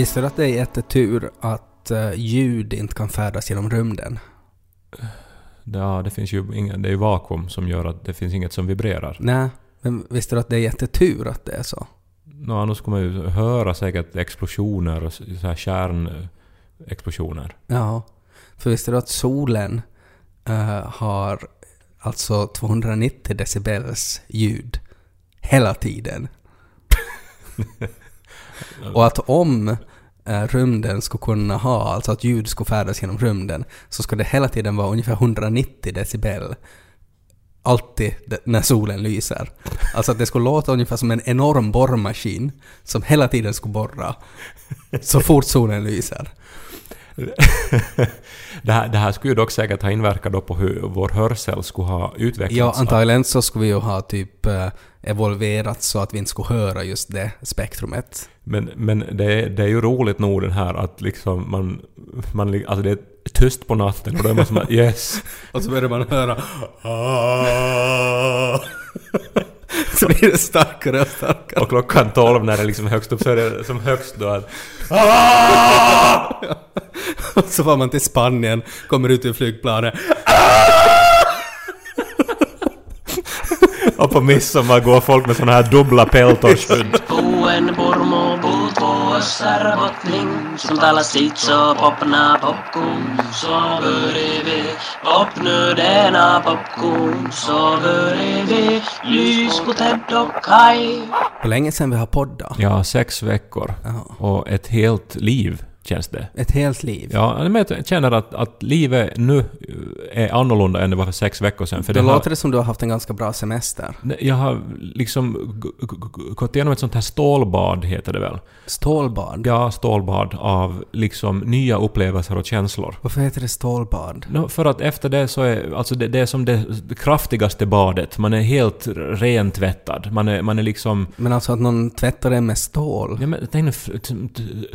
Visste du att det är jättetur att eh, ljud inte kan färdas genom rymden? Ja, det finns ju inga, det är ju vakuum som gör att det finns inget som vibrerar. Nej, men visste du att det är jättetur att det är så? Nå, annars skulle man ju höra säkert explosioner och så här kärnexplosioner. Ja, för visste du att solen eh, har alltså 290 decibels ljud hela tiden? Och att om rymden skulle kunna ha, alltså att ljud skulle färdas genom rymden, så ska det hela tiden vara ungefär 190 decibel. Alltid när solen lyser. Alltså att det skulle låta ungefär som en enorm borrmaskin som hela tiden skulle borra så fort solen lyser. det, här, det här skulle ju dock säkert ha inverkat på hur vår hörsel skulle ha utvecklats. Ja, antagligen så skulle vi ju ha typ eh, evolverat så att vi inte skulle höra just det spektrumet. Men, men det, är, det är ju roligt nog den här att liksom man, man... Alltså det är tyst på natten och då är man som att yes. Och så börjar man höra Så blir det starkare och starkare. Och klockan 12 när det är liksom högst upp så är det som högst då att... Och så var man till Spanien, kommer ut ur flygplanet. Och på midsommar går folk med såna här dubbla peltorsskydd. Puen purmu puut vuossar bottning Som talar sitt så popna popcorn Så börjar vi Popnu denna popcorn Så börjar vi Lys på Ted och Kai Hur länge sedan vi har poddat? Ja, sex veckor. Ja. Och ett helt liv känns det. Ett helt liv. Ja, men jag känner att, att livet nu är annorlunda än det var för sex veckor sedan. För Då det låter har, det som du har haft en ganska bra semester. jag har liksom gått igenom ett sånt här stålbad, heter det väl? Stålbad. Ja, stålbad av liksom nya upplevelser och känslor. Varför heter det stålbad? Nå, för att efter det så är alltså det, det är som det kraftigaste badet. Man är helt rentvättad. Man är, man är liksom... Men alltså att någon tvättar det med stål? Ja, men, tänk nu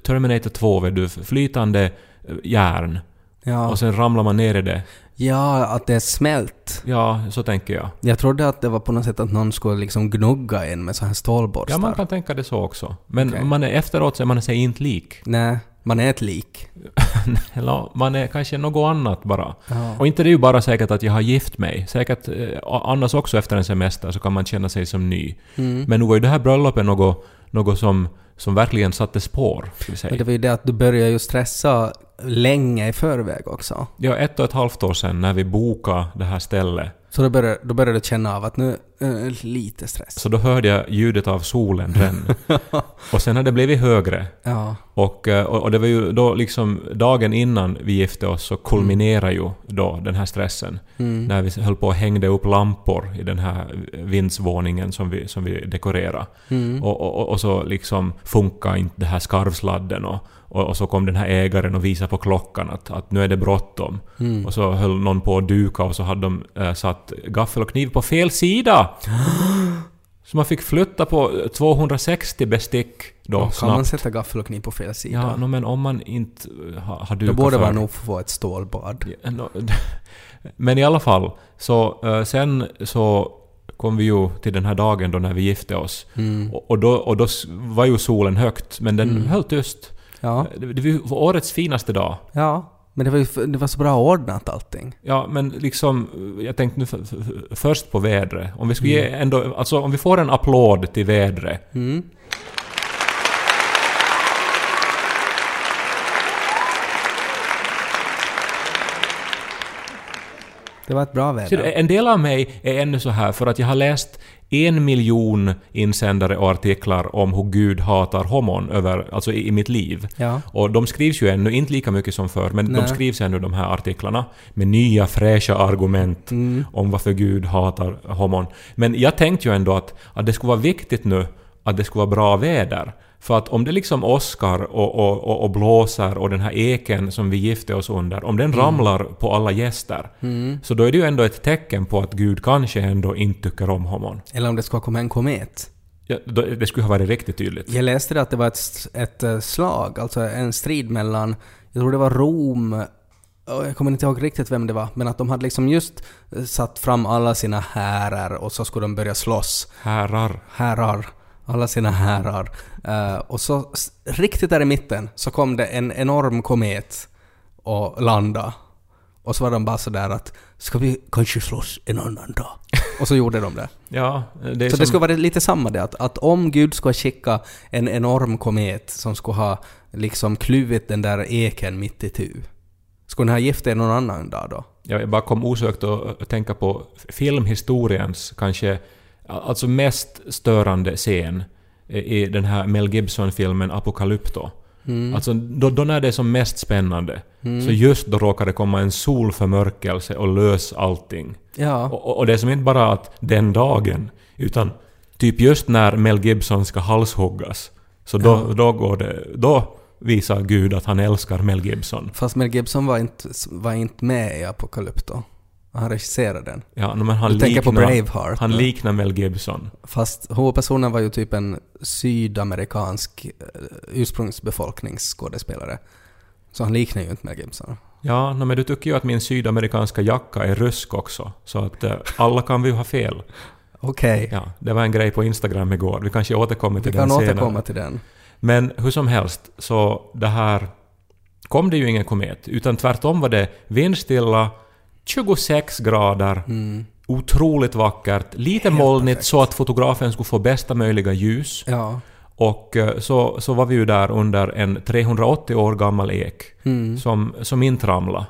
Terminator 2, vet du, flytande eh, järn. Ja. Och sen ramlar man ner i det. ja, att det är smält. Ja, så tänker jag. Jag trodde att det var på något sätt att någon skulle liksom gnugga en med så här stålborstar. Ja, man kan tänka det så också. Men Okej. man är efteråt så är man sig inte lik. Nej, man är ett lik. Man är kanske något annat bara. Ja. Och inte det är ju bara säkert att jag har gift mig. Säkert eh, annars också efter en semester så kan man känna sig som ny. Mm. Men nu var ju det här bröllopet något, något som, som verkligen satte spår, Men det var ju det att du började ju stressa länge i förväg också. Ja, ett och ett halvt år sedan när vi bokade det här stället, Så då började, då började du känna av att nu det lite stress. så då hörde jag ljudet av solen redan. och sen har det blivit högre. Ja. Och, eh, och och det var ju då liksom dagen innan vi gifte oss så kulminerade ju då den här stressen. Mm. När vi höll på och hängde upp lampor i den här vindsvåningen som vi, som vi dekorerade. Mm. Och, och, och så liksom funkar inte det här skarvsladden och, och, så kom den här ägaren och visade på klockan att, att nu är det bråttom. Mm. Och så höll någon på att duka och så hade de eh, satt gaffel och kniv på fel sida! Så man fick flytta på 260 bestick då Kan man sätta gaffel och kniv på fel sida? Ja, no, men om man inte eh, har, har då dukat borde för man nog få ett stålbad. Ja, no, Men i alla fall, så eh, sen så kom vi ju till den här dagen då när vi gifte oss. Mm. Och, och, då, och då var ju solen högt, men den Mm. höll tyst. Ja. Det, det var årets finaste dag. ja. Men det var ju det var så bra ordnat allting. Ja, men liksom, jag tänkte nu f- f- först på vädret. Om vi skulle ge ändå, alltså om vi får en applåd till vädret. Mm. Det var ett bra väder. en del av mig är ännu så här för att jag har läst en miljon insändare och artiklar om hur Gud hatar homon över, alltså i, i mitt liv. Ja. Och de skrivs ju ännu, inte lika mycket som förr, men de Nej. skrivs ännu de här artiklarna med nya fräscha argument Mm. om varför Gud hatar homon. Men jag tänkte ju ändå att, att det skulle vara viktigt nu att det skulle vara bra väder. För att om det liksom åskar och, och, och, och blåser och den här eken som vi gifte oss under, om den Mm. ramlar på alla gäster, så då är det ju ändå ett tecken på att Gud kanske ändå inte tycker om homon. Eller om det ska komma en komet. Ja, då, det skulle ha varit riktigt tydligt. Jag läste det att det var ett, ett eh, slag, alltså en strid mellan, jag tror det var Rom, jag kommer inte ihåg riktigt vem det var, men att de hade liksom just eh, satt fram alla sina härar och så skulle de börja slåss. Herrar. Härar. Alla sina härar. Eh, och så riktigt där i mitten så kom det en enorm komet och landa. Och så var de bara sådär att ska vi kanske slåss en annan dag? Och så gjorde de det. Ja, det är Så som, det skulle vara lite samma det, att, att om Gud skulle skicka en enorm komet som skulle ha liksom kluvit den där eken mitt i tu, skulle ni ha gift er någon annan dag då? Jag bara kom osökt att tänka på filmhistoriens kanske alltså mest störande scen i den här Mel Gibson-filmen Apocalypto. Alltså då, då när det är som mest spännande, så just då råkar det komma en solförmörkelse och lös allting. Ja. Och, och- det är som inte bara att den dagen, utan typ just när Mel Gibson ska halshuggas, så då, då går det... Då visar Gud att han älskar Mel Gibson. Fast Mel Gibson var inte, var inte med i Apocalypto. Han regisserade den. Ja, men han Du tänker på liknar, Braveheart, han liknar Mel Gibson. Fast huvudpersonen var ju typ en sydamerikansk eh, ursprungsbefolkningsskådespelare. Så han liknar ju inte Mel Gibson. Ja, men du tycker ju att min sydamerikanska jacka är rysk också, så att eh, alla kan vi ju ha fel. Okej, Ja, det var en grej på Instagram igår. Vi kanske återkommer vi till kan den senare. återkomma till den. Men hur som helst, så det här kom det ju ingen komet, utan tvärtom var det vindstilla, 26 grader, Mm. otroligt vackert, lite molnigt så att fotografen skulle få bästa möjliga ljus. Ja. Och eh, så, så var vi ju där under en 380 år gammal ek Mm. som, som inte ramlade.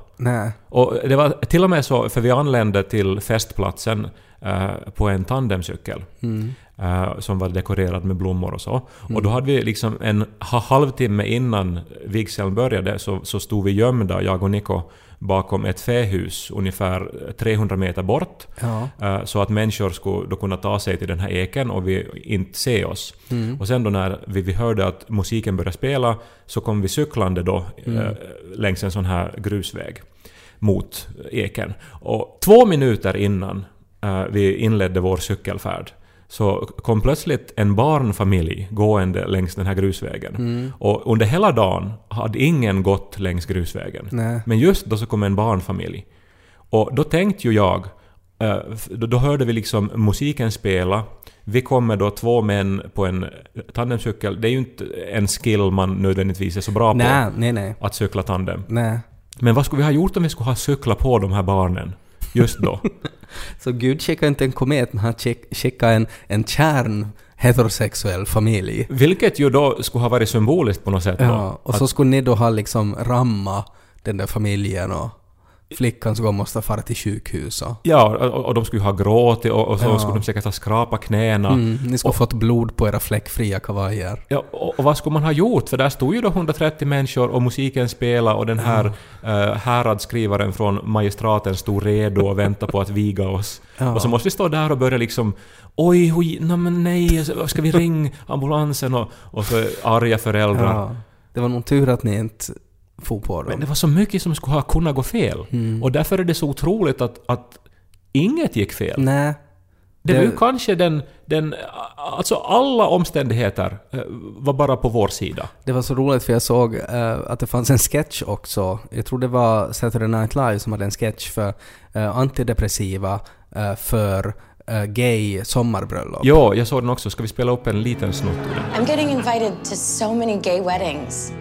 Och det var till och med så, för vi anlände till festplatsen eh, på en tandemcykel. Mm. eh, som var dekorerad med blommor och så. Och då hade vi liksom en ha- halvtimme innan vigseln började så, så stod vi gömda, jag och Niko, bakom ett fähus ungefär 300 meter bort. Ja. eh, Så att människor skulle då kunna ta sig till den här eken och vi inte se oss. Och sen då när vi, vi hörde att musiken började spela så kom vi cyklande då eh, längs en sån här grusväg mot eken. Och två minuter innan eh, vi inledde vår cykelfärd så kom plötsligt en barnfamilj gående längs den här grusvägen. Och under hela dagen hade ingen gått längs grusvägen. Nej. Men just då så kom en barnfamilj. Och då tänkte ju jag, eh, då, hörde vi liksom musiken spela. Vi kommer då två män på en tandemcykel. Det är ju inte en skill man nödvändigtvis är så bra Nej, nej, nej. på, att cykla tandem. Nej. Men vad skulle vi ha gjort om vi skulle ha cyklat på de här barnen just då? Så Gud skickade inte en komet, men han skick- skickade en, en kärn heterosexuell familj. Vilket ju då skulle ha varit symboliskt på något sätt. då. Ja, och så skulle ni då ha liksom ramma den där familjen och flickan skulle måste fara till sjukhus och... Ja, och, och de skulle ha gråtit och, och så Ja. skulle de säkert ha skrapat knäna. Mm, ni skulle ha fått blod på era fläckfria kavajer. Ja, och, och vad skulle man ha gjort? För där stod ju då 130 människor och musiken spelade och den här uh, häradsskrivaren från magistraten stod redo och väntade på att viga oss. Ja. Och så måste vi stå där och börja liksom Oj, oj, nej men nej, så ska vi ringa ambulansen? Och, och så arga föräldrar. Ja. Det var nog tur att ni inte for på dem. Men det var så mycket som skulle ha kunnat gå fel. Mm. Och därför är det så otroligt att, att inget gick fel. Nej. Det var Det- ju kanske den, den... Alltså alla omständigheter eh, var bara på vår sida. Det var så roligt för jag såg eh, att det fanns en sketch också. Jag tror det var Saturday Night Live som hade en sketch för eh, antidepressiva för gay sommarbröllop. Jo, jag såg den också. Ska vi spela upp en liten snutt ur den? I'm getting invited to so many gay weddings.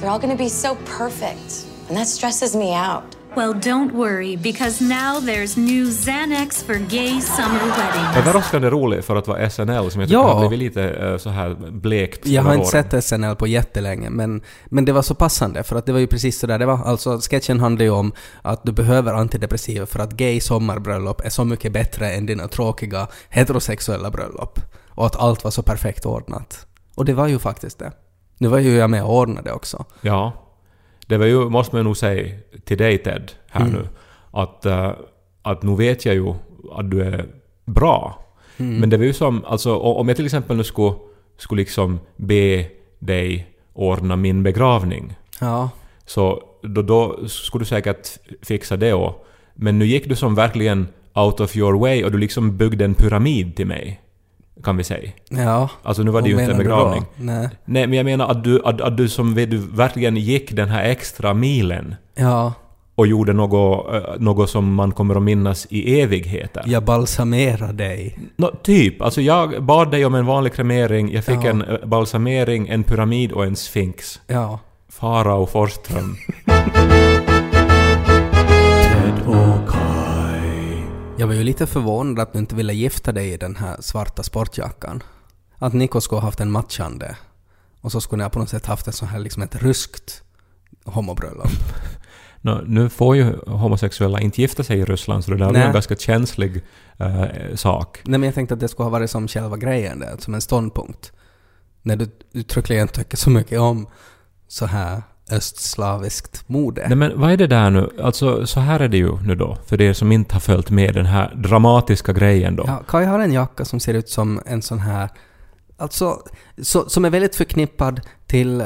They're all gonna be so perfect, and that stresses me out. Well, don't worry, because now there's new Xanax for gay summer weddings. Överraskande rolig för att vara SNL som jag tycker Ja. har blivit lite eh, så här blekt Jag har inte åren. sett SNL på jättelänge, men, men det var så passande för att det var ju precis sådär det var. Alltså sketchen handlar ju om att du behöver antidepressiva för att gay sommarbröllop är så mycket bättre än dina tråkiga heterosexuella bröllop. Och att allt var så perfekt ordnat. Och det var ju faktiskt det. Nu var ju jag med och ordnade också. Ja. Det var ju, måste man nog säga till dig Ted, här Mm. nu, att, eh, att nu vet jag ju att du är bra. Mm. Men det var ju som, alltså om jag till exempel nu skulle, skulle liksom be dig ordna min begravning, Ja. så då, då skulle du säkert fixa det också. Men nu gick du som verkligen out of your way och du liksom byggde en pyramid till mig. Kan vi säga. Ja. Alltså nu var det ju inte en begravning. Nej. Nej, men jag menar att du, att, att du som vet du verkligen gick den här extra milen Ja. och gjorde något, eh, något som man kommer att minnas i evigheter. Jag balsamerar dig. Nå, typ. Alltså jag bad dig om en vanlig kremering, jag fick Ja. en eh, balsamering, en pyramid och en sphinx. Ja. Farao Forsström. Jag var ju lite förvånad att du inte ville gifta dig i den här svarta sportjackan. Att Niko skulle ha haft en matchande. Och så skulle jag på något sätt haft ett så här liksom ett ruskt homobröllop. Nå, nu får ju homosexuella inte gifta sig i Ryssland, så det där Nej. en ganska känslig eh, sak. Nej men jag tänkte att det skulle ha varit som själva grejen där, som en ståndpunkt. När du uttryckligen tycker så mycket om så här östslaviskt mode. Nej men vad är det där nu? Alltså så här är det ju nu då, för er som inte har följt med den här dramatiska grejen då. Ja, Kai har en jacka som ser ut som en sån här... Alltså, så, som är väldigt förknippad till...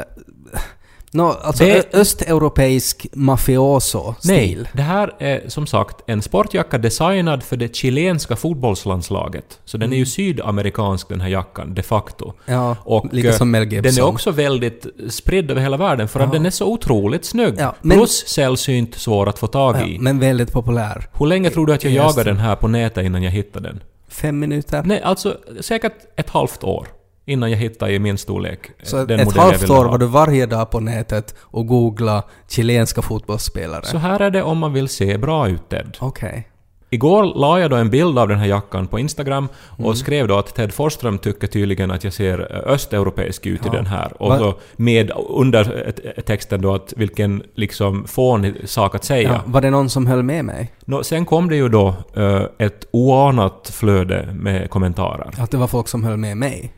No, alltså Det- östeuropeisk mafioso-stil. Nej, det här är som sagt en sportjacka designad för det chilenska fotbollslandslaget. Så den är Mm. ju sydamerikansk den här jackan, de facto. Ja, Och lite eh, som Mel Gibson. den är också väldigt spridd över hela världen för att Ja. den är så otroligt snygg. Ja, men- Plus sällsynt svår att få tag ja, i. men väldigt populär. Hur länge tror du att jag jagade den här på nätet innan jag hittade den? Fem minuter. Nej, alltså säkert ett halvt år innan jag hittade i min storlek eh, Så den ett modell halvt år var du varje dag på nätet och googla chilenska fotbollsspelare. Så här är det om man vill se bra ut, Ted. Okej. Igår la jag då en bild av den här jackan på Instagram och Mm. skrev då att Ted Forsström tycker tydligen att jag ser eh, östeuropeisk ut i Ja. den här. Och så med under eh, texten då att vilken liksom fånig sak att säga. Ja, var det någon som höll med mig? Nå, sen kom det ju då eh, ett oanat flöde med kommentarer. Att det var folk som höll med mig?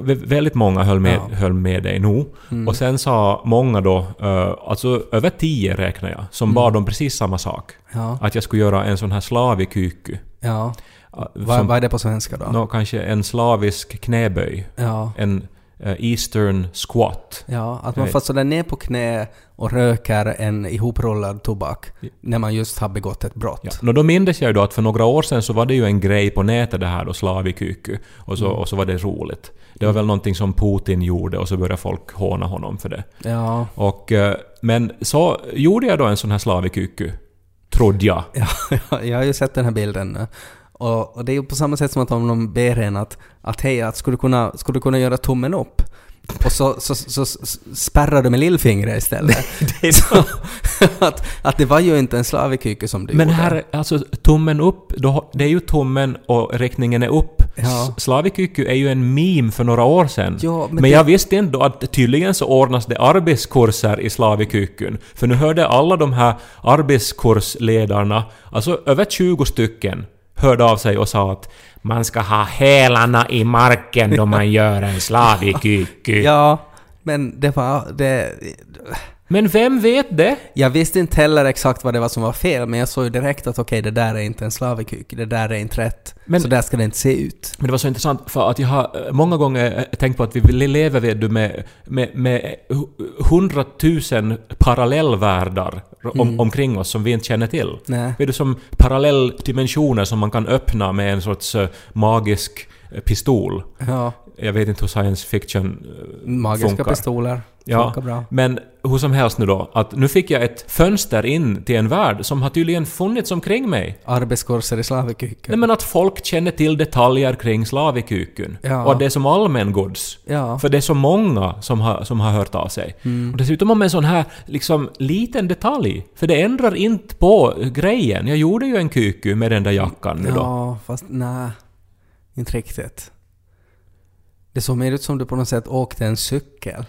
Vä- Väldigt många höll med, Ja. Mm. höll med dig nog. Och sen sa många då, eh, alltså över tio räknar jag, som Mm. bad om precis samma sak. Ja. Att jag skulle göra en sån här slavikyky. Ja. Vad, vad är det på svenska då? Nå, kanske en slavisk knäböj. Ja. En eastern squat. Ja, att man får sådär ner på knä och röker en ihoprullad tobak när man just har begått ett brott. Ja. Nå, då mindes jag ju då att för några år sedan så var det ju en grej på nätet det här då, slavikyky. Och så, och så var det roligt. Det var väl någonting som Putin gjorde och så började folk håna honom för det. Ja, Och, eh, men så gjorde jag då en sån här slavikyky. Trodde jag. ja, ja, jag har ju sett den här bilden. Och, och det är ju på samma sätt som att om någon ber en att, att hej, att skulle du kunna, skulle du kunna göra tummen upp? Och så, så, så, så spärrar du med lillfingret istället. så, att, att det var ju inte en slavikyke som du Men gjorde. här, alltså tummen upp, då, det är ju tummen och riktningen är upp. Ja. Slavikyky är ju en meme för några år sedan. Ja, men men det- jag visste ändå att tydligen så ordnas det arbetskurser i slavikykyn. För nu hörde alla de här arbetskursledarna, alltså över 20 stycken, hörde av sig och sa att man ska ha hälarna i marken då man gör en slavikyky. Ja, men det var... Det, Men vem vet det? jag visste inte heller exakt vad det var som var fel, men jag såg ju direkt att okej, det där är inte en slavikyke, det där är inte rätt. Men- så där ska det inte se ut. Men det var så intressant för att jag har eh, många gånger eh, tänkt på att vi lever vet du, med, med, med hu- hundratusen parallellvärldar om, omkring oss som vi inte känner till. Nej. Vet du, som parallelldimensioner som man kan öppna med en sorts eh, magisk pistol. Ja, Jag vet inte hur science fiction magiska funkar. pistoler. Ja, bra. men hur som helst nu då, att nu fick jag ett fönster in till en värld som har tydligen funnits omkring mig. Arbetskurser i Slavikyken. Nej men att folk känner till detaljer kring slavikykyn. Ja. Och att det är som allmängods. Ja. För det är så många som har, som har hört av sig. Mm. Och dessutom om en sån här liksom liten detalj. För det ändrar inte på grejen. Jag gjorde ju en kyky med den där jackan nu då. Ja, fast nej. Inte riktigt. Det såg mer ut som du på något sätt åkte en cykel.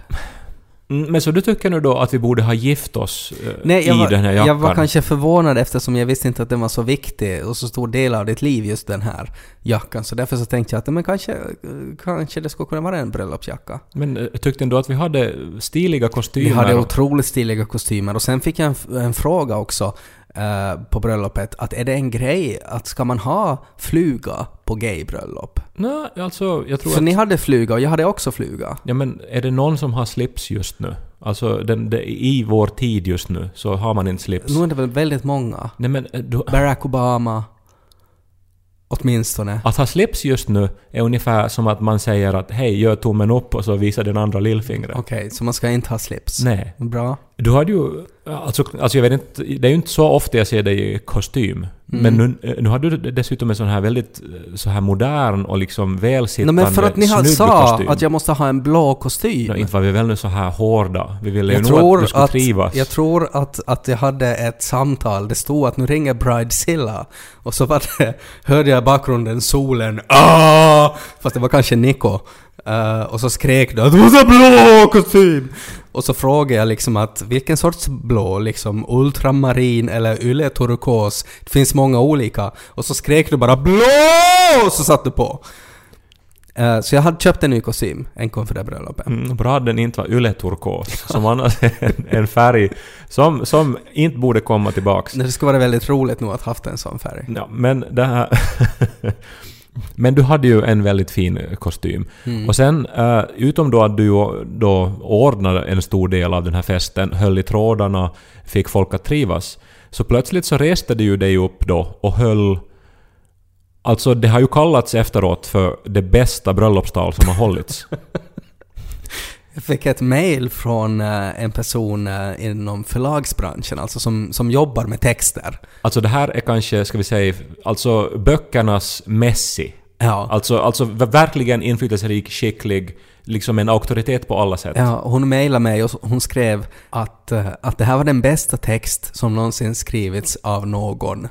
Mm, Men så du tycker nu då att vi borde ha gift oss eh, Nej, i var, den här jackan? jag var kanske förvånad eftersom jag visste inte att den var så viktig och så stor del av ditt liv, just den här jackan. Så därför så tänkte jag att men kanske, kanske det skulle kunna vara en bröllopsjacka. Men eh, tyckte du att vi hade stiliga kostymer? Vi hade otroligt stiliga kostymer och sen fick jag en, en fråga också eh, på bröllopet att är det en grej att ska man ha fluga på gaybröllop? Nej, alltså jag tror För att... ni hade fluga och jag hade också fluga. Ja men är det någon som har slips just nu? Alltså den, det, i vår tid just nu så har man inte slips. Nu är det väl väldigt många. Nej men eh, du, Barack Obama. Åtminstone. att ha slips just nu är ungefär som att man säger att hej, gör tummen upp och så visar den andra lillfingret. Okej, så man ska inte ha slips? Nej. Bra. Du hade ju... Alltså, alltså jag vet inte, det är ju inte så ofta jag ser dig i kostym. Mm. Men nu, nu hade du dessutom en sån här väldigt eh, så här modern och liksom No, välsittande, men för att ni har, sa kostym. att jag måste ha en blå kostym. Nå, inte var vi väl nu så här hårda. Vi ville ju nog att du skulle att, trivas. jag tror att, att jag hade ett samtal, det stod att nu ringer Bridezilla. Och så var det, hörde jag i bakgrunden solen ah! Fast det var kanske Nico. Eh, och så skrek du att du måste ha blå kostym! Och så frågade jag liksom att vilken sorts blå? Liksom ultramarin eller yle turkos? Det finns många olika. Och så skrek du bara blå! Och så satt du på. Eh, så jag hade köpt en ny kostym en gång för det bröllopet. Mm, bra att den inte var ylleturkos, som annars är en, en färg som, som inte borde komma tillbaks. Det skulle vara väldigt roligt nog att haft en sån färg. Ja, men det här... men du hade ju en väldigt fin kostym. Mm. Och sen, eh, utom då att du då ordnade en stor del av den här festen, höll i trådarna, fick folk att trivas, så plötsligt så reste du ju dig upp då och höll... Alltså det har ju kallats efteråt för det bästa bröllopstal som har hållits. Jag fick ett mail från eh, en person eh, inom förlagsbranschen, alltså som, som jobbar med texter. Alltså det här är kanske, ska vi säga, alltså böckernas Messi. Ja. Alltså, alltså verkligen inflytelserik, skicklig, liksom en auktoritet på alla sätt. Ja, hon mejlade mig och hon skrev att, eh, att det här var den bästa text som någonsin skrivits av någon.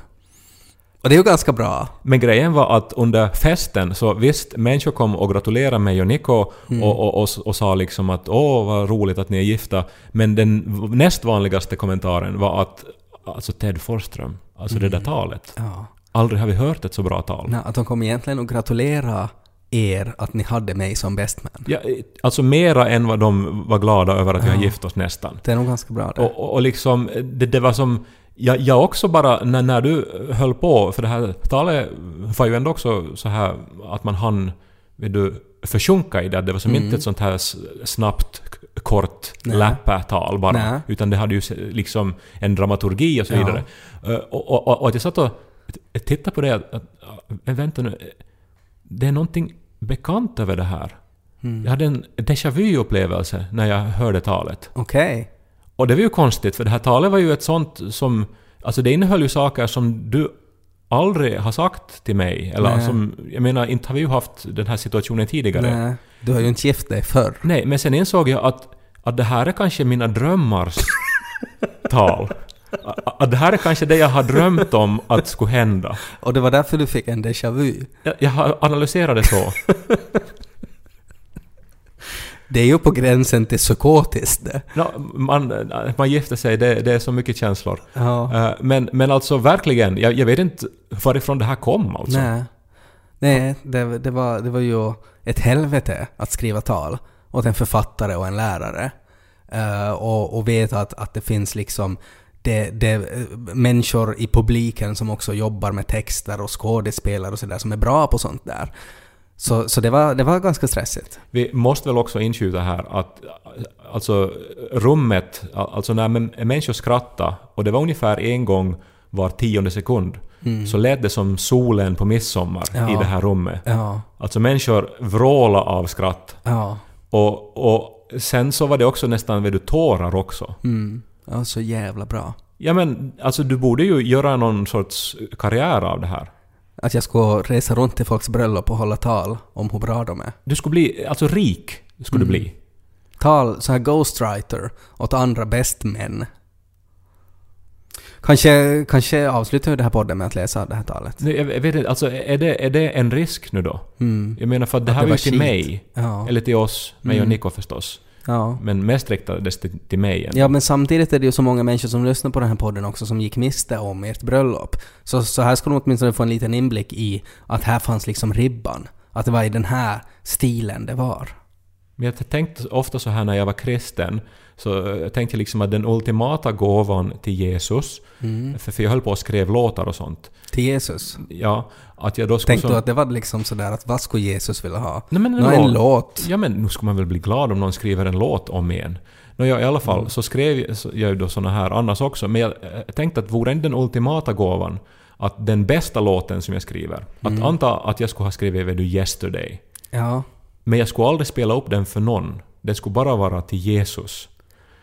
Och det är ju ganska bra. Men grejen var att under festen, så visst, människor kom och gratulerade mig och Nico och, och, och, och sa liksom att åh vad roligt att ni är gifta. Men den näst vanligaste kommentaren var att alltså Ted Forsström, alltså det där talet. Ja. Aldrig har vi hört ett så bra tal. Nej, att de kom egentligen att gratulera er att ni hade mig som best man. Ja, alltså mera än vad de var glada över att vi har gift oss nästan. Det är nog ganska bra det. Och, och, och liksom, det, det var som... Jag, jag också bara, när, när du höll på, för det här talet var ju ändå också så här att man hann, vet du, försjunka i det. Det var som inte ett sånt här snabbt, kort Nej. läppetal bara. Nej. Utan det hade ju liksom en dramaturgi och så Ja. vidare. Eh, Och, och, och, och att jag satt och tittade på det, att, att, vänta nu, det är någonting bekant över det här. Jag hade en déjà vu-upplevelse när jag hörde talet. Okej. Och det var ju konstigt, för det här talet var ju ett sånt som... Alltså det innehöll ju saker som du aldrig har sagt till mig. Eller Nej. som... Jag menar, inte har vi ju haft den här situationen tidigare. Nej, du har ju inte gift dig förr. Nej, men sen insåg jag att, att det här är kanske mina drömmars tal. Att- det här är kanske det jag har drömt om att skulle hända. Och det var därför du fick en déjà vu. Jag, jag har analyserat det så. Det är ju på gränsen till psykotiskt det. Nå, man, man gifter sig, det, det är så mycket känslor. Ja. Eh, Men, men alltså verkligen, jag, jag vet inte varifrån det här kom alltså. Nej. Nej, det, det, var, det var ju ett helvete att skriva tal åt en författare och en lärare. Eh, och, och veta att, att det finns liksom det, det, eh, människor i publiken som också jobbar med texter och skådespelare och sådär som är bra på sånt där. Så, så det, var, det var ganska stressigt. Vi måste väl också inskjuta här att alltså rummet, alltså när män- människor skrattade och det var ungefär en gång var tionde sekund så lät det som solen på midsommar i Ja. det här rummet. Ja, Alltså människor vråla av skratt. ja. Och, och sen så var det också nästan vet du, tårar också. Mm. Ja, så jävla bra. Ja men alltså du borde ju göra någon sorts karriär av det här. Att jag ska resa runt till folks bröllop och hålla tal om hur bra de är. Du skulle bli, alltså rik skulle Mm. du bli. Tal, så här ghostwriter åt andra bästmän. Kanske, kanske avslutar vi det här podden med att läsa det här talet. Nej, Jag vet inte, alltså är det, är det en risk nu då? Mm. Jag menar för att det Att här det var ju till skit. mig. Ja. Eller till oss, mig och Mm. Niko förstås. Ja. Men mest riktades det till mig. ändå. Ja, men samtidigt är det ju så många människor som lyssnar på den här podden också som gick miste om ert bröllop. Så, så här ska de åtminstone få en liten inblick i att här fanns liksom ribban. Att det var i den här stilen det var. Men jag tänkte ofta så här när jag var kristen, så jag tänkte liksom att den ultimata gåvan till Jesus, Mm. för, för jag höll på och skrev låtar och sånt, Till Jesus. ja, att jag då skulle... Tänkte så- du att det var liksom sådär att vad skulle Jesus vilja ha? Nej, men en, Nå, en låt. Ja men nu ska man väl bli glad om någon skriver en låt om en. Nå, ja, I alla fall Mm. så skrev jag- ju då såna här annars också, men jag, jag tänkte att vore inte den ultimata gåvan att den bästa låten som jag skriver, Mm. att anta att jag skulle ha skrivit vet du, ”Yesterday”, Ja, men jag skulle aldrig spela upp den för någon. Den skulle bara vara till Jesus.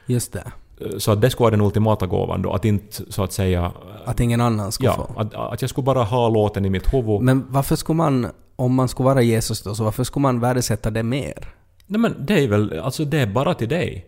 Just det. Så att det skulle vara den ultimata gåvan då, att inte så att säga... Att ingen annan skulle Ja, få. att, att jag skulle bara ha låten i mitt huvud. Men varför skulle man, om man skulle vara Jesus då, så varför skulle man värdesätta det mer? Nej men det är väl, alltså det är bara till dig.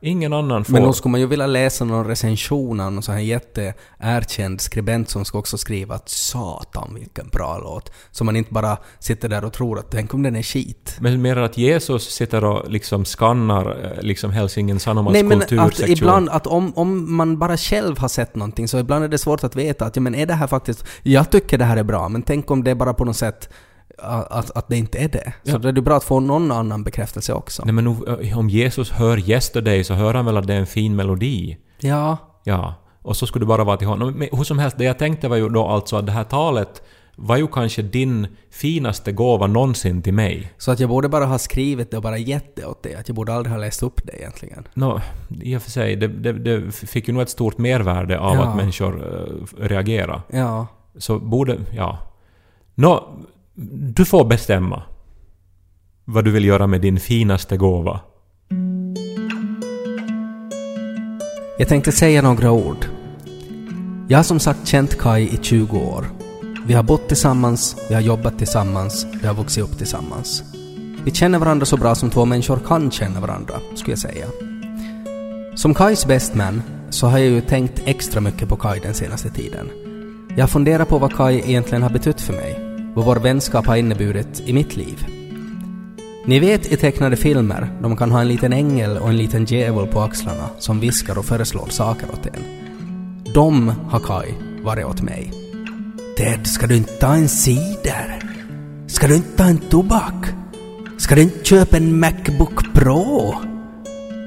Ingen annan får... Men då skulle man ju vilja läsa någon recension av någon sån här jätteerkänd skribent som ska också skriva att satan vilken bra låt. Så man inte bara sitter där och tror att tänk om den är skit. Men mer att Jesus sitter och liksom skannar eh, liksom Helsingin Sanomats Nej men att ibland, att om, om man bara själv har sett någonting så ibland är det svårt att veta att ja men är det här faktiskt, jag tycker det här är bra men tänk om det bara på något sätt att, att, det inte är det. Så Ja. det är ju bra att få någon annan bekräftelse också. Nej men eh, om Jesus hör Yesterday så hör han väl att det är en fin melodi? Ja, Ja. Och så skulle det bara vara till honom. Men hur som helst, det jag tänkte var ju då alltså att det här talet var ju kanske din finaste gåva någonsin till mig. så att jag borde bara ha skrivit det och bara gett det åt dig. Att jag borde aldrig ha läst upp det egentligen. Nå, i och för sig, det, det, det fick ju nog ett stort mervärde av Ja. att människor uh, reagerar. Ja. Så borde, ja. Nå, du får bestämma vad du vill göra med din finaste gåva. Jag tänkte säga några ord. Jag har som sagt känt Kai i 20 år. Vi har bott tillsammans, vi har jobbat tillsammans, vi har vuxit upp tillsammans. Vi känner varandra så bra som två människor kan känna varandra, skulle jag säga. Som Kais bestman så har jag ju tänkt extra mycket på Kai den senaste tiden. Jag har funderat på vad Kai egentligen har betytt för mig, vad vår vänskap har inneburit i mitt liv. Ni vet i tecknade filmer, de kan ha en liten ängel och en liten djävul på axlarna som viskar och föreslår saker åt en. De har Kai varit åt mig. Ted, ska du inte ta en cider? Ska du inte ta en tobak? Ska du inte köpa en Macbook Pro?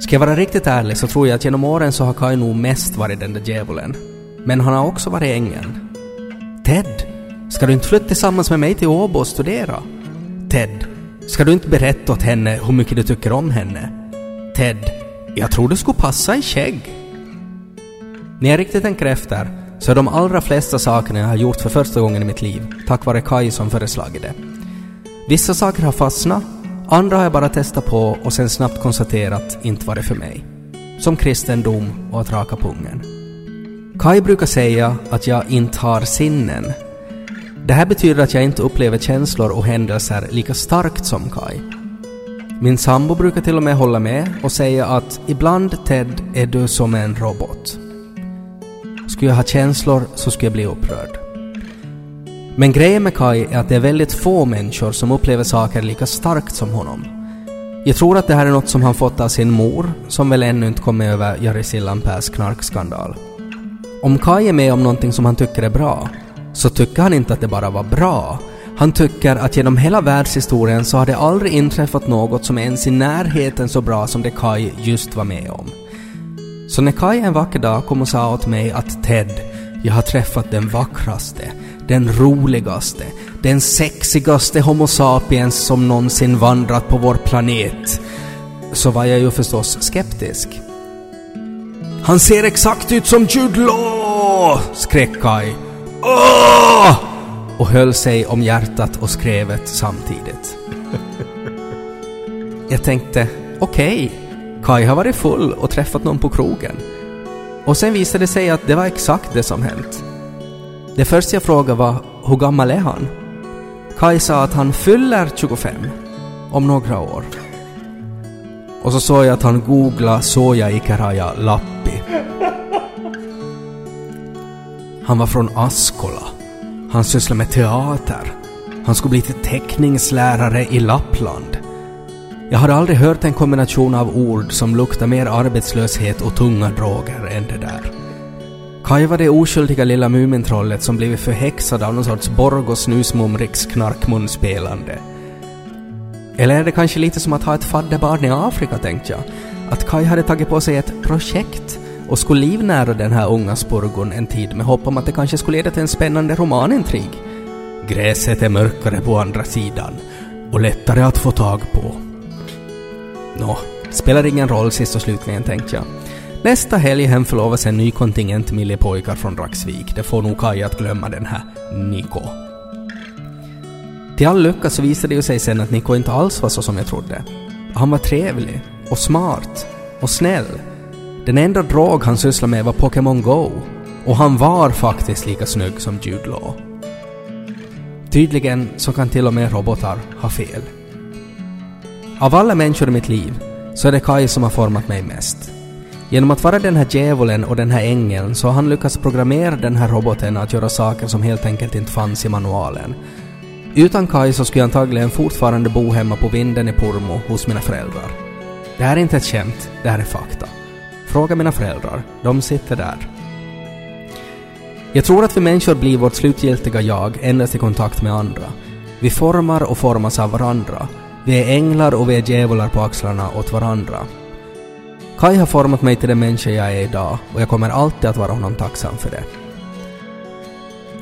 Ska jag vara riktigt ärlig så tror jag att genom åren så har Kai nog mest varit den där djävulen. Men han har också varit ängeln. Ted, ska du inte flytta tillsammans med mig till Åbo och studera? Ted, ska du inte berätta åt henne hur mycket du tycker om henne? Ted, jag tror du skulle passa i skägg. När jag riktigt tänker efter så är de allra flesta sakerna jag har gjort för första gången i mitt liv tack vare Kai som föreslagit det. Vissa saker har fastnat, andra har jag bara testat på och sen snabbt konstaterat inte var det för mig. Som kristendom och att raka pungen. Kai brukar säga att jag inte har sinnen. Det här betyder att jag inte upplever känslor och händelser lika starkt som Kai. Min sambo brukar till och med hålla med och säga att ibland Ted är du som en robot. Skulle jag ha känslor så skulle jag bli upprörd. Men grejen med Kai är att det är väldigt få människor som upplever saker lika starkt som honom. Jag tror att det här är något som han fått av sin mor, som väl ännu inte kom över Jari Sillanpääs knarkskandal. Om Kai är med om någonting som han tycker är bra, så tycker han inte att det bara var bra. Han tycker att genom hela världshistorien så har det aldrig inträffat något som är ens i närheten så bra som det Kai just var med om. Så när Kai en vacker dag kom och sa åt mig att Ted, jag har träffat den vackraste, den roligaste, den sexigaste Homo sapiens som någonsin vandrat på vår planet, så var jag ju förstås skeptisk. Han ser exakt ut som Jude Law! skrek Kai. Åh! Och höll sig om hjärtat och skrevet samtidigt. Jag tänkte, okej, Kai har varit full och träffat någon på krogen. Och sen visade det sig att det var exakt det som hänt. Det första jag frågade var hur gammal är han? Kai sa att han fyller 25 om några år. Och så såg jag att han googlade Soja Ikaraja Lappi. Han var från Askola. Han sysslade med teater. Han skulle bli till teckningslärare i Lappland. Jag hade aldrig hört en kombination av ord som luktar mer arbetslöshet och tunga droger än det där. Kaj var det oskyldiga lilla Mumintrollet som blivit förhäxad av någon sorts Borg och Snusmumriks knarkmunspelande. Eller är det kanske lite som att ha ett fadderbarn i Afrika, tänkte jag. Att Kaj hade tagit på sig ett projekt och skulle livnära den här unga spurgon en tid med hopp om att det kanske skulle leda till en spännande romanintrig. Gräset är mörkare på andra sidan och lättare att få tag på. Nå, spelar ingen roll sist och slutligen tänkte jag. Nästa helg hemförlovas en ny kontingent millepojkar från Raxvik. Det får nog Kaj att glömma den här Niko. Till all lycka så visade det ju sig sen att Niko inte alls var så som jag trodde. Han var trevlig och smart och snäll. Den enda drog han sysslade med var Pokémon Go. Och han var faktiskt lika snygg som Jude Law. Tydligen så kan till och med robotar ha fel. Av alla människor i mitt liv så är det Kai som har format mig mest. Genom att vara den här djävulen och den här ängeln så har han lyckats programmera den här roboten att göra saker som helt enkelt inte fanns i manualen. Utan Kai så skulle jag antagligen fortfarande bo hemma på vinden i Pormo hos mina föräldrar. Det här är inte ett skämt, det här är fakta. Fråga mina föräldrar, de sitter där. Jag tror att vi människor blir vårt slutgiltiga jag endast i kontakt med andra. Vi formar och formas av varandra. Vi är änglar och vi är djävular på axlarna åt varandra. Kai har format mig till den människa jag är idag och jag kommer alltid att vara honom tacksam för det.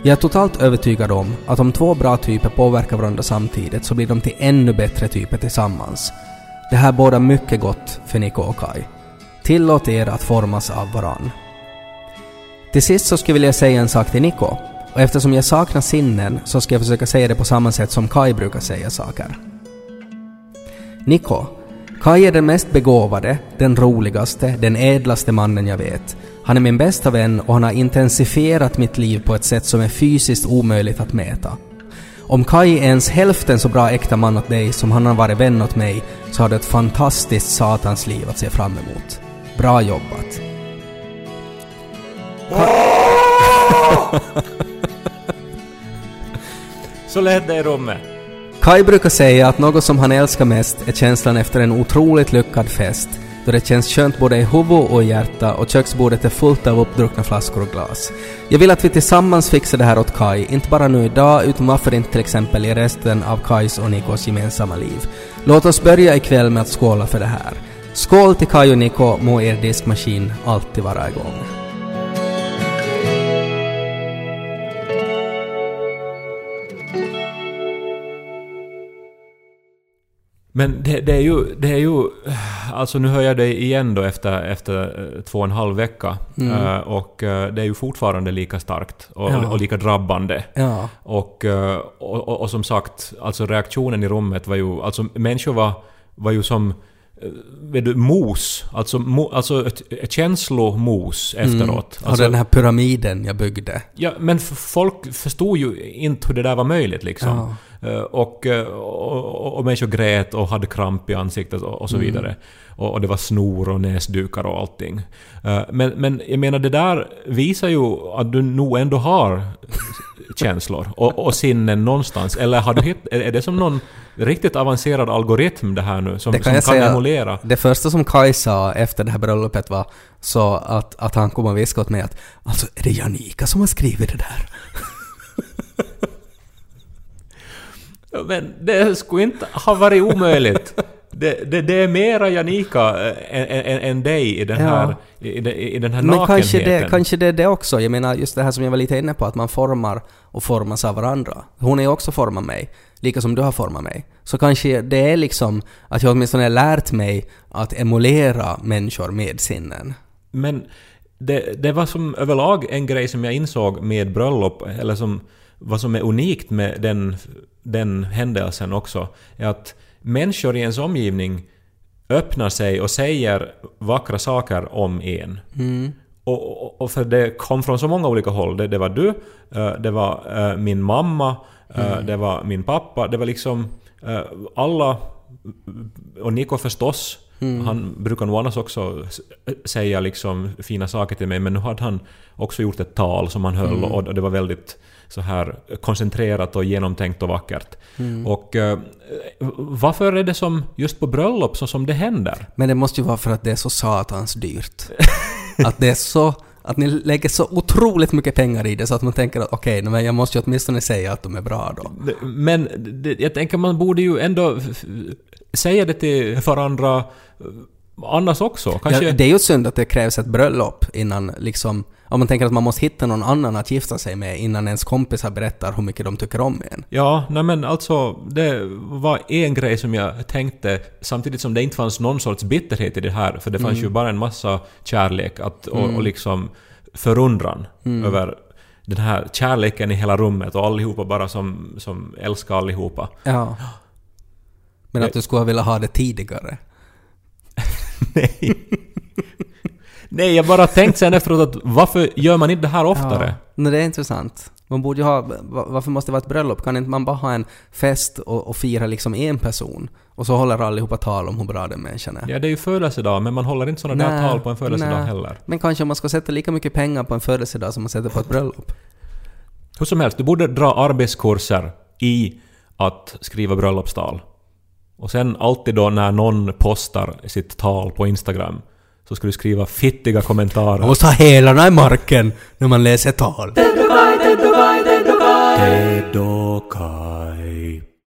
Jag är totalt övertygad om att om två bra typer påverkar varandra samtidigt så blir de till ännu bättre typer tillsammans. Det här båda mycket gott för Niko och Kai. Tillåt er att formas av varann. Till sist så skulle jag vilja säga en sak till Niko. Och eftersom jag saknar sinnen så ska jag försöka säga det på samma sätt som Kai brukar säga saker. Niko, Kai är den mest begåvade, den roligaste, den ädlaste mannen jag vet. Han är min bästa vän och han har intensifierat mitt liv på ett sätt som är fysiskt omöjligt att mäta. Om Kai är ens hälften så bra äkta man åt dig som han har varit vän åt mig så har du ett fantastiskt satans liv att se fram emot. Bra jobbat. Så lät det i rummet. Kai brukar säga att något som han älskar mest är känslan efter en otroligt lyckad fest, då det känns skönt både i huvud och i hjärta och köksbordet är fullt av uppdruckna flaskor och glas. Jag vill att vi tillsammans fixar det här åt Kai, inte bara nu idag, utan varför inte till exempel i resten av Kais och Nikos gemensamma liv. Låt oss börja ikväll med att skåla för det här. Skål till Kai och Niko, må er diskmaskin alltid vara igång. Men det, det, är ju, det är ju... Alltså nu hör jag dig igen då efter, efter eh, två och en halv vecka. Eh, och eh, det är ju fortfarande lika starkt och, Ja. och lika drabbande. Ja. Och, och, och, och som sagt, alltså reaktionen i rummet var ju... Alltså människor var, var ju som vet du, mos. Alltså, mo, alltså ett, ett känslomos efteråt. Och Alltså, den här pyramiden jag byggde. Ja, men folk förstod ju inte hur det där var möjligt liksom. Eh, Och, eh, och, och, och människor grät och hade kramp i ansiktet och, och så vidare. Och, och det var snor och näsdukar och allting. Eh, Men, men jag menar, det där visar ju att du nog ändå har känslor och, och sinnen någonstans. Eller har du hitt, är det som någon riktigt avancerad algoritm det här nu? Som, Det kan som kan säga. emulera? Det första som Kai sa efter det här bröllopet var så att, att han kom och viskade åt mig att alltså är det Janika som har skrivit det där? Men det skulle inte ha varit omöjligt. Det, det, det är mera Janika än, än, än dig i den Ja. här, i, den- i den här Men kanske nakenheten. det, kanske det är det också. Jag menar just det här som jag var lite inne på, att man formar och formas av varandra. Hon har ju också format mig, lika som du har format mig. Så kanske det är liksom att jag åtminstone har lärt mig att emulera människor med sinnen. Men det, det var som överlag en grej som jag insåg med bröllop, eller som vad som är unikt med den, den händelsen också, är att människor i ens omgivning öppnar sig och säger vackra saker om en. Och, och, och för det kom från så många olika håll. Det, det var du, eh, det var eh, min mamma, eh, det var min pappa, det var liksom alla och Niko förstås, han brukar nog annars också säga liksom fina saker till mig, men nu hade han också gjort ett tal som han höll och det var väldigt så här koncentrerat och genomtänkt och vackert. Och eh, varför är det som just på bröllop så som det händer? Men det måste ju vara för att det är så satans dyrt. att det är så... Att ni lägger så otroligt mycket pengar i det så att man tänker att okej, men jag måste ju åtminstone säga att de är bra då. Men det, jag tänker man borde ju ändå säga det till varandra eh, annars också. Kanske... Ja, det är ju synd att det krävs ett bröllop innan liksom... Om man tänker att man måste hitta någon annan att gifta sig med innan ens kompisar berättar hur mycket de tycker om en. Ja, nej men alltså det var en grej som jag tänkte samtidigt som det inte fanns någon sorts bitterhet i det här för det fanns ju bara en massa kärlek att, och, och liksom förundran över den här kärleken i hela rummet och allihopa bara som, som älskar allihopa. Ja. Men att du skulle velat ha det tidigare. Nej. Nej, jag bara tänkt sen efteråt att varför gör man inte det här oftare? Nej, det är intressant. Man borde ju ha... va- Varför måste det vara ett bröllop? Kan inte man bara ha en fest och, och fira liksom en person? Och så håller allihopa tal om hur bra den människan är. Ja, det är ju födelsedag, men man håller inte sådana där tal på en födelsedag nej. heller. Men kanske man ska sätta lika mycket pengar på en födelsedag som man sätter på ett bröllop. Hur som helst, du borde dra arbetskurser i att skriva bröllopstal. Och sen alltid då när någon postar sitt tal på Instagram så ska du skriva fittiga kommentarer. Man måste ha hälarna i marken när man läser tal. Tedokai.